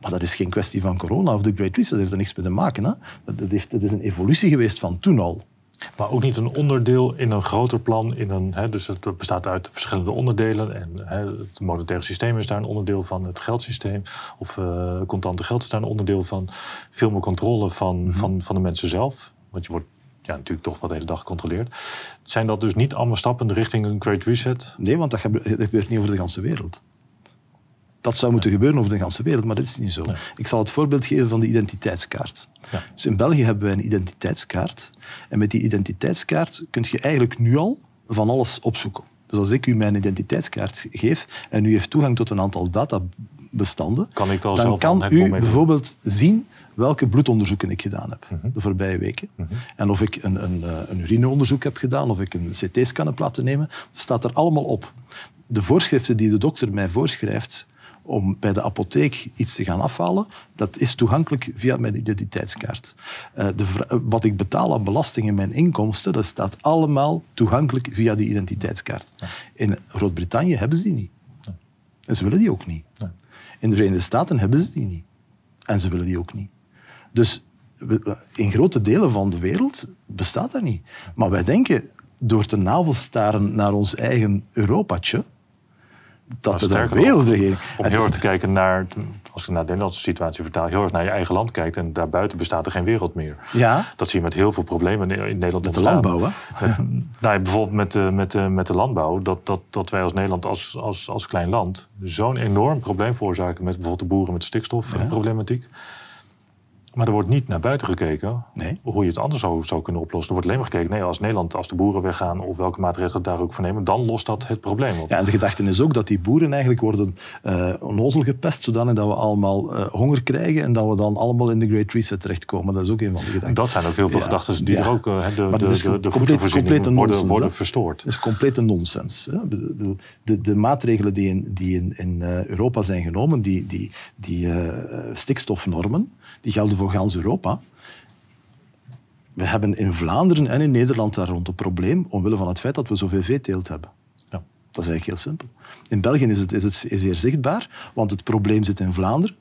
Maar dat is geen kwestie van corona of de Great Reset, dat heeft er niks mee te maken. Hè? Dat, heeft, dat is een evolutie geweest van toen al. Maar ook niet een onderdeel in een groter plan. In een, hè, dus het bestaat uit verschillende onderdelen. En hè, het monetaire systeem is daar een onderdeel van. Het geldsysteem of uh, contante geld is daar een onderdeel van. Veel meer controle van, mm -hmm. van, van de mensen zelf. Want je wordt ja, natuurlijk toch wel de hele dag gecontroleerd. Zijn dat dus niet allemaal stappen richting een Great Reset? Nee, want dat gebeurt niet over de hele wereld. Dat zou moeten gebeuren over de hele wereld, maar dat is niet zo. Ik zal het voorbeeld geven van de identiteitskaart. Ja. Dus in België hebben wij een identiteitskaart. En met die identiteitskaart kun je eigenlijk nu al van alles opzoeken. Dus als ik u mijn identiteitskaart geef en u heeft toegang tot een aantal databestanden, kan ik dan kan u bijvoorbeeld zien welke bloedonderzoeken ik gedaan heb mhm. de voorbije weken. Mhm. En of ik een, een, eh, een urineonderzoek heb gedaan, of ik een CT-scan heb laten nemen, dat staat er allemaal op. De voorschriften die de dokter mij voorschrijft om bij de apotheek iets te gaan afhalen, dat is toegankelijk via mijn identiteitskaart. Uh, de, wat ik betaal aan belasting en mijn inkomsten, dat staat allemaal toegankelijk via die identiteitskaart. In Groot-Brittannië hebben ze die niet. En ze willen die ook niet. In de Verenigde Staten hebben ze die niet. En ze willen die ook niet. Dus in grote delen van de wereld bestaat dat niet. Maar wij denken, door te navelstaren naar ons eigen Europatje, dat de wereldregering... Om heel erg te kijken naar, als je naar de Nederlandse situatie vertaal, heel erg naar je eigen land kijkt en daarbuiten bestaat er geen wereld meer. Ja. Dat zie je met heel veel problemen in Nederland Met de landbouw, hè? Met, nou, bijvoorbeeld met de, met, de, met de landbouw, dat, dat, dat wij als Nederland, als, als, als klein land, zo'n enorm probleem veroorzaken met bijvoorbeeld de boeren met stikstofproblematiek. Ja. Maar er wordt niet naar buiten gekeken nee. hoe je het anders zou, zou kunnen oplossen. Er wordt alleen maar gekeken, nee, als Nederland, als de boeren weggaan of welke maatregelen daar ook voor nemen, dan lost dat het probleem op. Ja, en de gedachte is ook dat die boeren eigenlijk worden uh, onnozel gepest, zodanig dat we allemaal uh, honger krijgen en dat we dan allemaal in de Great Reset terechtkomen. Dat is ook een van de gedachten. Dat zijn ook heel veel ja. gedachten die ja. er ook, uh, de, de, de, de voedselvoorziening worden, worden verstoord. Dat is complete nonsens. De, de, de, maatregelen die in, die in, in Europa zijn genomen, die, die, die stikstofnormen, die gelden voor gans Europa. We hebben in Vlaanderen en in Nederland daar rond een probleem omwille van het feit dat we zoveel veeteelt hebben. Ja. Dat is eigenlijk heel simpel. In België is het, is het zeer zichtbaar, want het probleem zit in Vlaanderen.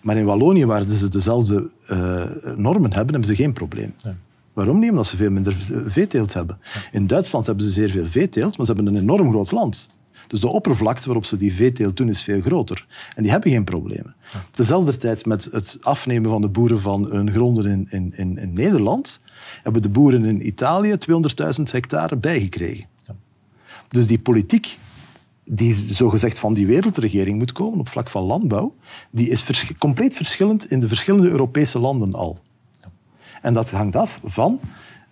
Maar in Wallonië, waar ze dezelfde uh, normen hebben, hebben ze geen probleem. Nee. Waarom niet? Omdat ze veel minder veeteelt hebben. In Duitsland hebben ze zeer veel veeteelt, maar ze hebben een enorm groot land. Dus de oppervlakte waarop ze die veeteelt doen is veel groter. En die hebben geen problemen. Ja. Tezelfde tijd met het afnemen van de boeren van hun gronden in, in, in, in Nederland, hebben de boeren in Italië 200.000 hectare bijgekregen. Ja. Dus die politiek die zogezegd van die wereldregering moet komen op vlak van landbouw, die is vers compleet verschillend in de verschillende Europese landen al. En dat hangt af van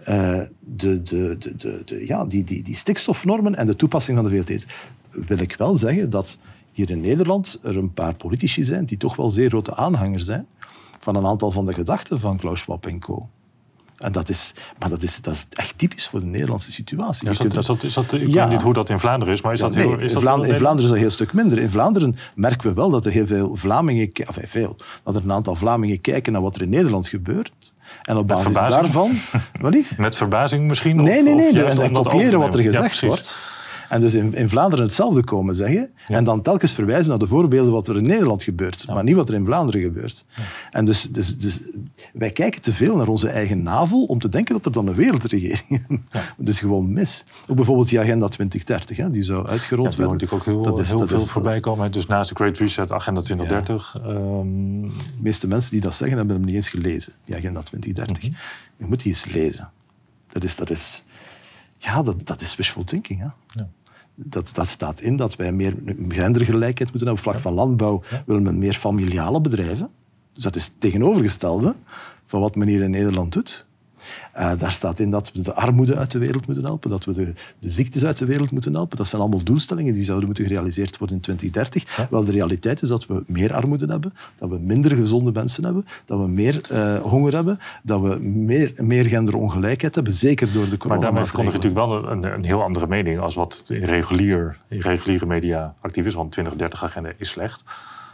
uh, de, de, de, de, ja, die, die, die stikstofnormen en de toepassing van de VLT. Wil ik wel zeggen dat hier in Nederland er een paar politici zijn die toch wel zeer grote aanhangers zijn van een aantal van de gedachten van Klaus Schwab en co. En dat is, maar dat is, dat is echt typisch voor de Nederlandse situatie. Ja, is dat, is dat, is dat, ik weet niet hoe dat in Vlaanderen is, maar is dat heel... is in, Vlaanderen, in Vlaanderen is dat een heel stuk minder. In Vlaanderen merken we wel dat er heel veel Vlamingen... Of veel, dat er een aantal Vlamingen kijken naar wat er in Nederland gebeurt. En op basis daarvan... Met verbazing misschien? Nee, nee, nee. Of, en kopiëren wat er gezegd wordt. En dus in, in, Vlaanderen hetzelfde komen zeggen. En dan telkens verwijzen naar de voorbeelden wat er in Nederland gebeurt. Maar niet wat er in Vlaanderen gebeurt. En dus, dus, dus, wij kijken te veel naar onze eigen navel om te denken dat er dan een wereldregering is. Dat is gewoon mis. Ook bijvoorbeeld die Agenda 2030, hè, die zou uitgerold worden. Die natuurlijk ook heel, dat is, heel veel voorbij komen. Dus naast de Great Reset, Agenda 2030. Um... Ehm, de meeste mensen die dat zeggen, hebben hem niet eens gelezen, die Agenda 2030. Mhm. Je moet die eens lezen. Dat is... Dat is ja, dat, dat is wishful thinking. Hè? Ja dat, dat staat in dat wij meer gendergelijkheid moeten hebben. Op vlak van landbouw willen we meer familiale bedrijven. Dus dat is het tegenovergestelde van wat men hier in Nederland doet. Uh, daar staat in dat we de armoede uit de wereld moeten helpen, dat we de, de, ziektes uit de wereld moeten helpen. Dat zijn allemaal doelstellingen die zouden moeten gerealiseerd worden in 2030. Wel, de realiteit is dat we meer armoede hebben, dat we minder gezonde mensen hebben, dat we meer uh, honger hebben, dat we meer, meer genderongelijkheid hebben, zeker door de corona. Maar daarmee verkondig je natuurlijk wel een, een, heel andere mening als wat in, regulier, in reguliere media actief is, want 2030-agenda is slecht.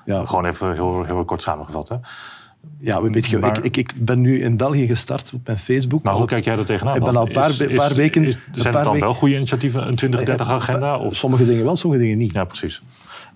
Ja. Gewoon even heel, heel kort samengevat. Hè. Ja, weet je, ik, ik, ik, ben nu in België gestart op mijn Facebook. Maar hoe kijk jij er tegenaan? Ik ben al een paar, paar weken... Is, zijn het dan wel goede initiatieven, een 2030-agenda? Of? Sommige dingen wel, sommige dingen niet. Ja, precies.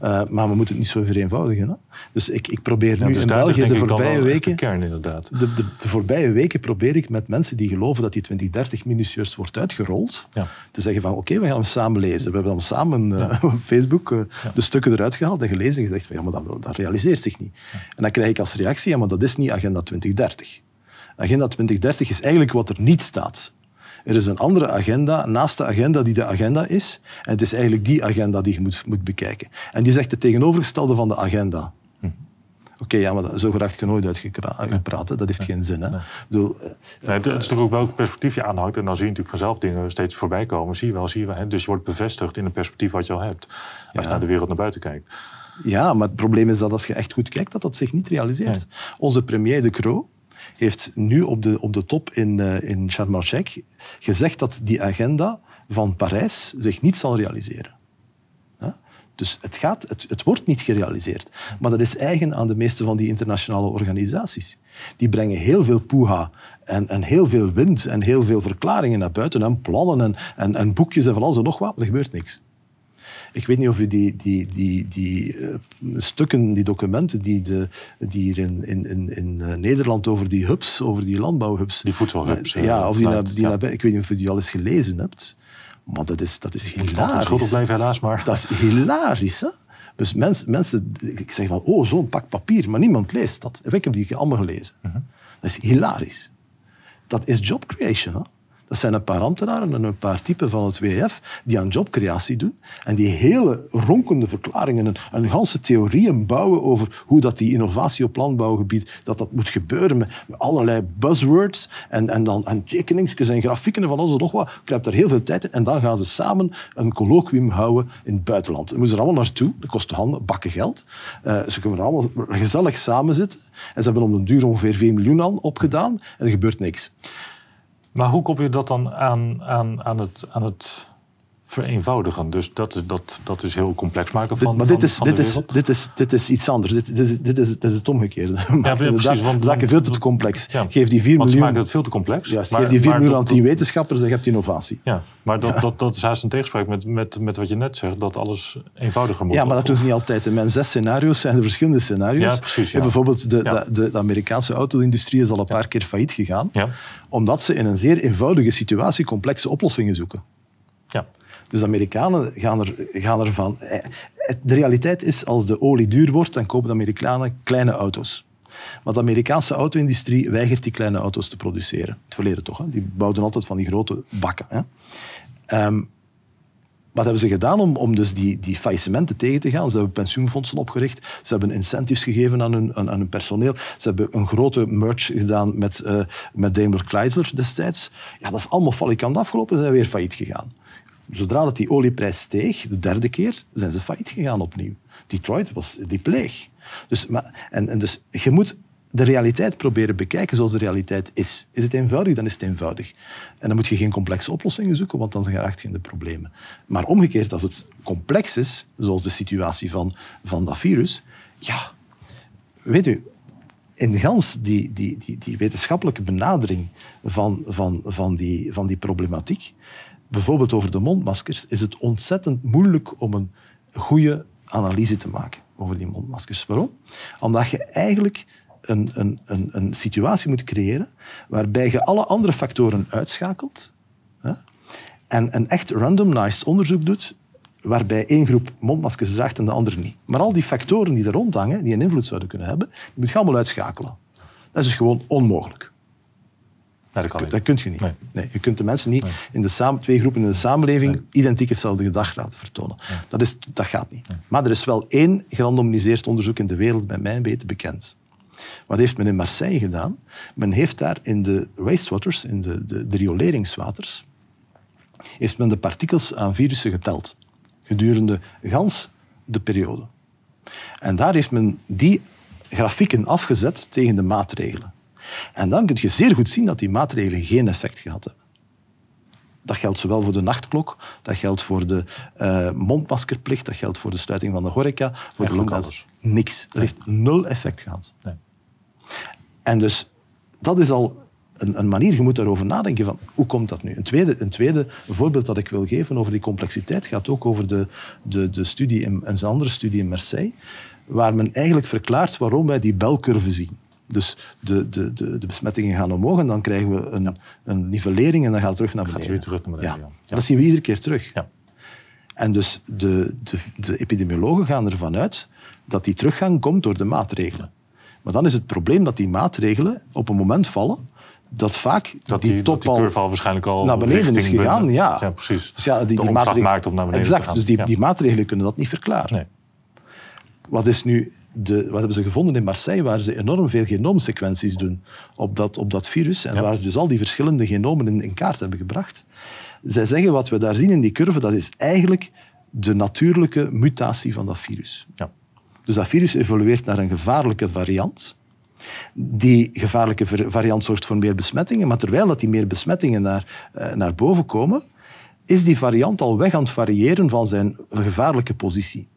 Uh, maar we moeten het niet zo vereenvoudigen. Hè? Dus ik, ik probeer nu dus in België de voorbije weken... De kern, inderdaad. De, de, de, voorbije weken probeer ik met mensen die geloven dat die 2030 minutieus wordt uitgerold, ja. te zeggen van oké, we gaan hem samen lezen. We hebben dan samen uh, op Facebook uh, de stukken eruit gehaald en gelezen en gezegd van ja, maar dat, dat realiseert zich niet. En dan krijg ik als reactie, ja, maar dat is niet Agenda 2030. Agenda 2030 is eigenlijk wat er niet staat. Er is een andere agenda naast de agenda die de agenda is. En het is eigenlijk die agenda die je moet, moet bekijken. En die zegt het tegenovergestelde van de agenda. Hm. Oké, ja, maar zo graag je nooit uitgepraat. Dat heeft geen zin. Hè? Nee. Bedoel, uh, nee, het is natuurlijk ook welk perspectief je aanhangt. En dan zie je natuurlijk vanzelf dingen steeds voorbij komen. Zie je wel, zie je wel. Hè? Dus je wordt bevestigd in een perspectief wat je al hebt. Als je naar de wereld naar buiten kijkt. Ja, maar het probleem is dat als je echt goed kijkt, dat dat zich niet realiseert. Onze premier De Croo, heeft nu op de, op de top in, uh, in Sharm el-Sheikh gezegd dat die agenda van Parijs zich niet zal realiseren. Dus het, gaat, het, het, wordt niet gerealiseerd. Maar dat is eigen aan de meeste van die internationale organisaties. Die brengen heel veel poeha en, en heel veel wind en heel veel verklaringen naar buiten en plannen en, en, en boekjes en van alles en nog wat. Er gebeurt niks. Ik weet niet of u die, die, die, die uh, stukken, die documenten die, de, die hier in, in, in, uh, Nederland over die hubs, over die landbouwhubs... Die voedselhubs. Uh, ja, of die, die ja. ik weet niet of u die al eens gelezen hebt. Maar dat is, dat is hilarisch. schuldig blijven helaas, maar... Dat is hilarisch, hè? Dus mensen, mensen, ik zeg van, oh, zo'n pak papier, maar niemand leest dat. Ik heb die allemaal gelezen. Uh mhm. -huh. Dat is hilarisch. Dat is job creation, hè? Dat zijn een paar ambtenaren en een paar typen van het WF die aan jobcreatie doen en die hele ronkende verklaringen en, en ganse theorieën bouwen over hoe dat die innovatie op landbouwgebied dat dat moet gebeuren met, allerlei buzzwords en, en dan en tekeningsjes en grafieken en van alles en nog wat. Krijgt er heel veel tijd in en dan gaan ze samen een colloquium houden in het buitenland. Dan moeten ze er allemaal naartoe. Dat kost handen, bakken geld. Uh, ze kunnen er allemaal gezellig samen zitten en ze hebben om de duur ongeveer 4 miljoen aan opgedaan en er gebeurt niks. Maar hoe koppel je dat dan aan, aan, aan, het, aan het vereenvoudigen. Dus dat, is- dat, dat is heel complex maken van, maar dit is, van dit, de is, dit, is, dit is iets anders. Dit, dit, is, dit, is, dit is het omgekeerde. Ja, precies, want- zaken veel te complex. Ja, Geef die 4 Want ze maken miljoen, het veel te complex. juist, Maar- geef die 4 maar miljoen aan 10 wetenschappers en je hebt innovatie. Ja, maar dat, Dat, dat is haast een tegenspraak met, met, met wat je net zegt, dat alles eenvoudiger moet. Ja, maar dat doen ze niet altijd. In mijn zes scenario's zijn er verschillende scenario's. Ja, precies, ja. Bijvoorbeeld de, de, de, de Amerikaanse auto-industrie is al een paar keer failliet gegaan, Ja, omdat ze in een zeer eenvoudige situatie complexe oplossingen zoeken. Dus de Amerikanen gaan, er, gaan ervan... eh, De realiteit is, als de olie duur wordt, dan kopen de Amerikanen kleine auto's. Maar de Amerikaanse auto-industrie weigert die kleine auto's te produceren. Het verleden toch. Hè? Die bouwden altijd van die grote bakken. Hè? Ehm, wat hebben ze gedaan om, om dus die, die faillissementen tegen te gaan? Ze hebben pensioenfondsen opgericht. Ze hebben incentives gegeven aan hun, aan, hun personeel. Ze hebben een grote merge gedaan met, eh met Daimler Chrysler destijds. Ja, dat is allemaal falikant afgelopen. Ze zijn weer failliet gegaan. Zodra dat die olieprijs steeg, de derde keer, zijn ze failliet gegaan opnieuw. Detroit was die pleeg. Dus, en, en dus je moet de realiteit proberen bekijken zoals de realiteit is. Is het eenvoudig, dan is het eenvoudig. En dan moet je geen complexe oplossingen zoeken, want dan raakt je in de problemen. Maar omgekeerd, als het complex is, zoals de situatie van, van dat virus, ja, weet u, in gans die, die, die, die wetenschappelijke benadering van, van, van, die, van die problematiek, bijvoorbeeld over de mondmaskers, is het ontzettend moeilijk om een goede analyse te maken over die mondmaskers. Waarom? Omdat je eigenlijk een, een, een, een situatie moet creëren waarbij je alle andere factoren uitschakelt hè, en een echt randomized onderzoek doet waarbij één groep mondmaskers draagt en de andere niet. Maar al die factoren die er rondhangen, die een invloed zouden kunnen hebben, die moet je allemaal uitschakelen. Dat is dus gewoon onmogelijk. Nee, dat kan. Dat kun je niet. Nee. Nee. je kunt de mensen niet in de samen, twee groepen in de samenleving identiek hetzelfde gedrag laten vertonen. Dat, is, dat gaat niet. Maar er is wel één gerandomiseerd onderzoek in de wereld, bij mijn weten, bekend. Wat heeft men in Marseille gedaan? Men heeft daar in de wastewaters, in de, de, de rioleringswaters, heeft men de partikels aan virussen geteld. Gedurende gans de periode. En daar heeft men die grafieken afgezet tegen de maatregelen. En dan kun je zeer goed zien dat die maatregelen geen effect gehad hebben. Dat geldt zowel voor de nachtklok, dat geldt voor de eh, mondmaskerplicht, dat geldt voor de sluiting van de horeca, voor de lockdowns. Niks. Dat heeft nul effect gehad. Nee. En dus dat is al een, een manier, je moet daarover nadenken van hoe komt dat nu? Een tweede, een tweede voorbeeld dat ik wil geven over die complexiteit gaat ook over de, de, de studie in, een andere studie in Marseille, waar men eigenlijk verklaart waarom wij die belcurve zien. Dus de, de, de, de besmettingen gaan omhoog en dan krijgen we een, een nivellering en dan gaat het terug naar Gaat beneden. het weer terug naar beneden, Ja. ja. Dat zien we iedere keer terug. Ja. En dus de, de, de epidemiologen gaan ervan uit dat die teruggang komt door de maatregelen. Maar dan is het probleem dat die maatregelen op een moment vallen dat vaak Dat die, die, top dat die curve al waarschijnlijk al naar beneden is gegaan. ben- Ja. ja, precies. Dus ja, die, de die maatregelen- maakt om naar beneden exact, te gaan. Dus die, Ja. die maatregelen kunnen dat niet verklaren. Nee. Wat, is nu de, wat hebben ze gevonden in Marseille, waar ze enorm veel genoomsequenties doen op dat, op dat virus en Ja. waar ze dus al die verschillende genomen in, in kaart hebben gebracht. Zij zeggen wat we daar zien in die curve, dat is eigenlijk de natuurlijke mutatie van dat virus. Ja. Dus dat virus evolueert naar een gevaarlijke variant. Die gevaarlijke variant zorgt voor meer besmettingen, maar terwijl dat die meer besmettingen naar, eh, naar boven komen, is die variant al weg aan het variëren van zijn gevaarlijke positie.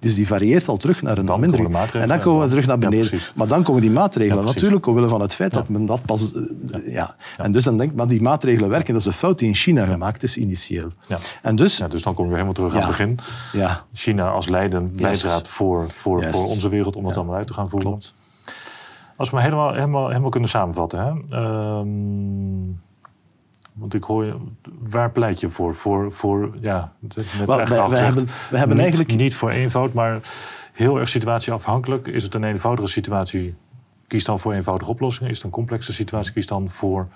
Dus die varieert al terug naar een Dan minder. komen de maatregelen En dan en komen we terug naar beneden. maar dan komen die maatregelen Ja, natuurlijk omwille van het feit dat men dat pas. eh, ja. En dus dan denkt men, die maatregelen werken. Dat is een fout die in China gemaakt is initieel. Ja. En dus, Ja, dus dan komen we helemaal terug aan het begin. ja, China als leidend leidraad voor, voor, Juist. voor onze wereld om het allemaal uit te gaan voeren. Als we maar helemaal, helemaal, helemaal kunnen samenvatten. Hè? Ehm, want ik hoor je, waar pleit je voor? Voor, voor ja, net afgezegd. hebben- wij hebben niet, eigenlijk- Niet voor eenvoud, maar heel erg situatieafhankelijk. Is het een eenvoudige situatie? Kies dan voor eenvoudige oplossingen. Is het een complexe situatie? Kies dan voor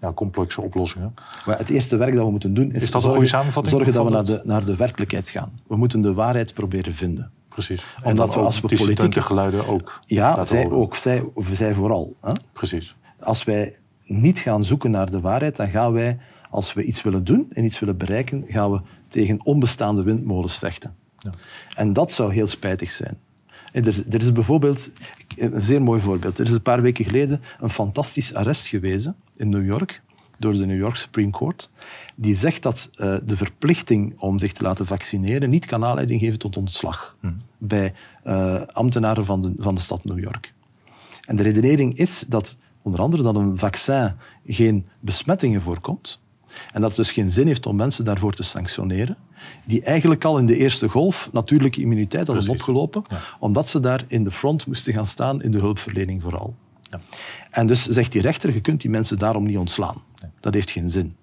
ja, complexe oplossingen. Maar het eerste werk dat we moeten doen is, Is dat een zorgen, goede samenvatting zorgen dat we naar de, naar de werkelijkheid gaan. We moeten de waarheid proberen vinden. Precies. En Omdat we als we politieke- geluiden ook Ja, zij ook. Zij, zij vooral. Hè? Precies. Als wij niet gaan zoeken naar de waarheid, dan gaan wij, als we iets willen doen en iets willen bereiken, gaan we tegen onbestaande windmolens vechten. Ja. En dat zou heel spijtig zijn. Er is, er is bijvoorbeeld, een zeer mooi voorbeeld. Er is een paar weken geleden een fantastisch arrest geweest in New York. door de New York Supreme Court. Die zegt dat uh, de verplichting om zich te laten vaccineren niet kan aanleiding geven tot ontslag hmm. bij uh, ambtenaren van de, van de stad New York. En de redenering is dat onder andere dat een vaccin geen besmettingen voorkomt en dat het dus geen zin heeft om mensen daarvoor te sanctioneren die eigenlijk al in de eerste golf natuurlijke immuniteit hadden opgelopen, omdat ze daar in de front moesten gaan staan in de hulpverlening vooral. Ja. En dus zegt die rechter, je kunt die mensen daarom niet ontslaan. Dat heeft geen zin.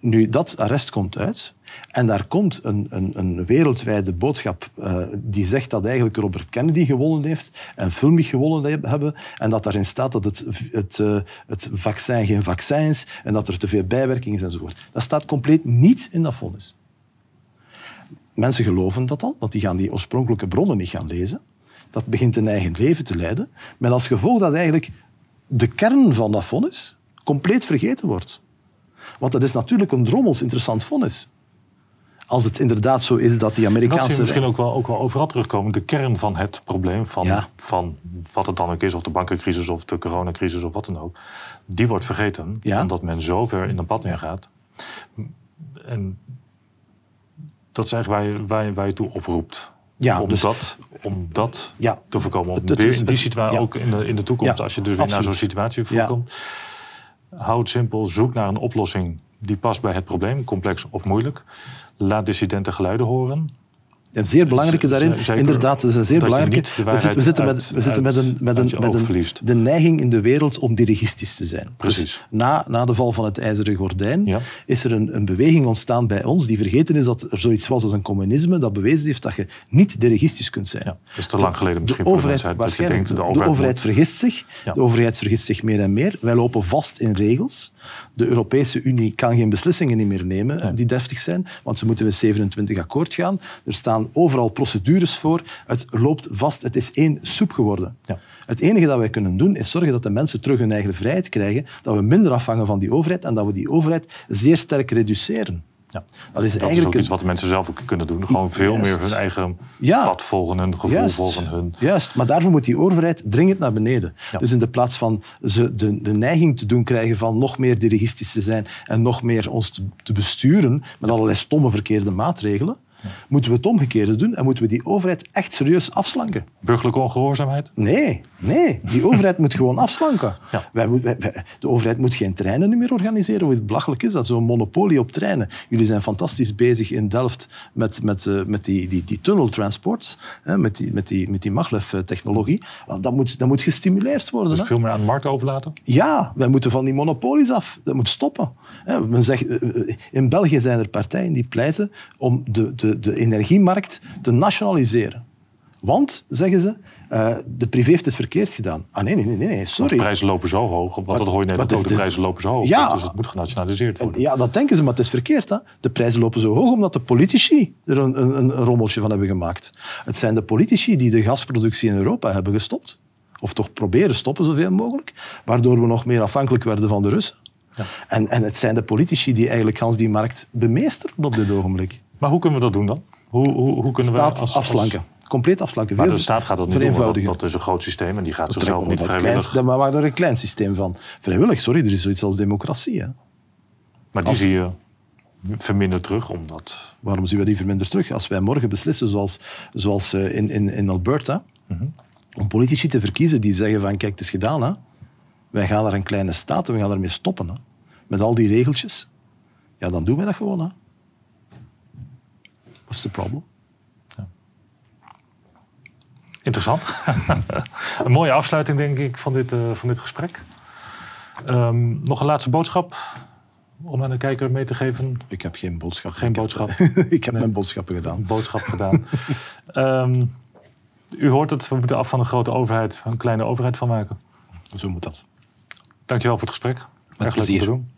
Nu, dat arrest komt uit en daar komt een, een, een wereldwijde boodschap uh, die zegt dat eigenlijk Robert Kennedy gewonnen heeft en Fulmich gewonnen hebben en dat daarin staat dat het, het, uh, het vaccin geen vaccin is en dat er te veel bijwerkingen zijn enzovoort. Dat staat compleet niet in dat vonnis. Mensen geloven dat dan, want die gaan die oorspronkelijke bronnen niet gaan lezen. Dat begint een eigen leven te leiden, met als gevolg dat eigenlijk de kern van dat vonnis compleet vergeten wordt. Want dat is natuurlijk een drommels interessant vonnis. Als het inderdaad zo is dat die Amerikaanse... Dat misschien ook wel, ook wel overal terugkomen. De kern van het probleem, van, van wat het dan ook is... of de bankencrisis of de coronacrisis of wat dan ook... die wordt vergeten, ja. omdat men zo ver in een pad ingaat. En dat is eigenlijk waar je, waar je, waar je toe oproept. Ja, om, dus, dat, om dat ja, te voorkomen. Om weer in die situatie, ook in de, in de toekomst, als je dus weer naar zo'n situatie voorkomt. Houd het simpel, zoek naar een oplossing die past bij het probleem, complex of moeilijk. Laat dissidenten geluiden horen. Een zeer belangrijke daarin, inderdaad, dat is een zeer belangrijke. We zitten, we zitten, met, we zitten met, een, met, een, met een, de neiging in de wereld om dirigistisch te zijn. Precies. Dus na, na de val van het ijzeren gordijn is er een, een beweging ontstaan bij ons die vergeten is dat er zoiets was als een communisme dat bewezen heeft dat je niet dirigistisch kunt zijn. Ja, dat is te lang geleden misschien de overheid, voor de waarschijnlijk, de, overheid, de overheid vergist zich. De overheid vergist zich meer en meer. Wij lopen vast in regels. De Europese Unie kan geen beslissingen meer nemen die deftig zijn, want ze moeten met 27 akkoord gaan. Er staan overal procedures voor. Het loopt vast. Het is één soep geworden. Ja. Het enige dat wij kunnen doen is zorgen dat de mensen terug hun eigen vrijheid krijgen, dat we minder afhangen van die overheid en dat we die overheid zeer sterk reduceren. Ja. Dat is, eigenlijk ook iets wat de mensen zelf ook kunnen doen. Gewoon veel meer hun eigen pad volgen, hun gevoel volgen. Hun... Juist, maar daarvoor moet die overheid dringend naar beneden. Dus in de plaats van ze de, de neiging te doen krijgen van nog meer dirigistisch te zijn en nog meer ons te, te besturen met allerlei stomme verkeerde maatregelen, Moeten we het omgekeerde doen en moeten we die overheid echt serieus afslanken? Burgerlijke ongehoorzaamheid? Nee, nee. Die overheid moet gewoon afslanken. Ja. Wij, de overheid moet geen treinen meer organiseren. Hoe belachelijk is dat? Zo'n monopolie op treinen. Jullie zijn fantastisch bezig in Delft met, met, uh, met die, die, die tunneltransports, hè, met die, met die, met die maglev-technologie. Dat moet, dat moet gestimuleerd worden. Dus hè? veel meer aan de markt overlaten? Ja, wij moeten van die monopolies af. Dat moet stoppen. Men zegt, eh, eh, in België zijn er partijen die pleiten om de, de de, energiemarkt te nationaliseren. Want, zeggen ze, uh, de privé heeft het verkeerd gedaan. Ah nee, nee, nee, nee sorry. de prijzen lopen zo hoog, want dat hoor je net ook, de prijzen lopen zo hoog, ja, dus het moet genationaliseerd worden. Ja, dat denken ze, maar het is verkeerd. Hè? De prijzen lopen zo hoog omdat de politici er een, een, een rommeltje van hebben gemaakt. Het zijn de politici die de gasproductie in Europa hebben gestopt. Of toch proberen stoppen zoveel mogelijk. Waardoor we nog meer afhankelijk werden van de Russen. Ja. En, en het zijn de politici die eigenlijk gans die markt bemeesteren op dit ogenblik. Maar hoe kunnen we dat doen dan? Hoe, hoe, hoe kunnen staat we als, afslanken. Compleet afslanken. Maar de staat gaat dat niet doen, dat, dat, is een groot systeem en die gaat zichzelf niet vrijwillig... Klein, maar waar er een klein systeem van. Vrijwillig, sorry, er is zoiets als democratie. Hè. Maar die zie je verminderd terug, omdat... Waarom zien we die verminderd terug? Als wij morgen beslissen, zoals, zoals eh, in, in, in Alberta, mhm. om politici te verkiezen die zeggen van kijk, het is gedaan, hè. Wij gaan naar een kleine staat en we gaan ermee stoppen. Hè. Met al die regeltjes. Ja, dan doen wij dat gewoon. Hè. What's the problem? Ja. Interessant. een mooie afsluiting, denk ik, van dit, uh, van dit gesprek. Um, nog een laatste boodschap om aan de kijker mee te geven? Ik heb geen boodschap. Geen ik boodschap? Heb, ik heb mijn boodschappen gedaan. Boodschap gedaan. um, u hoort het, we moeten af van een grote overheid een kleine overheid van maken. Zo moet dat. Dankjewel voor het gesprek. Met Erg leuk om te doen.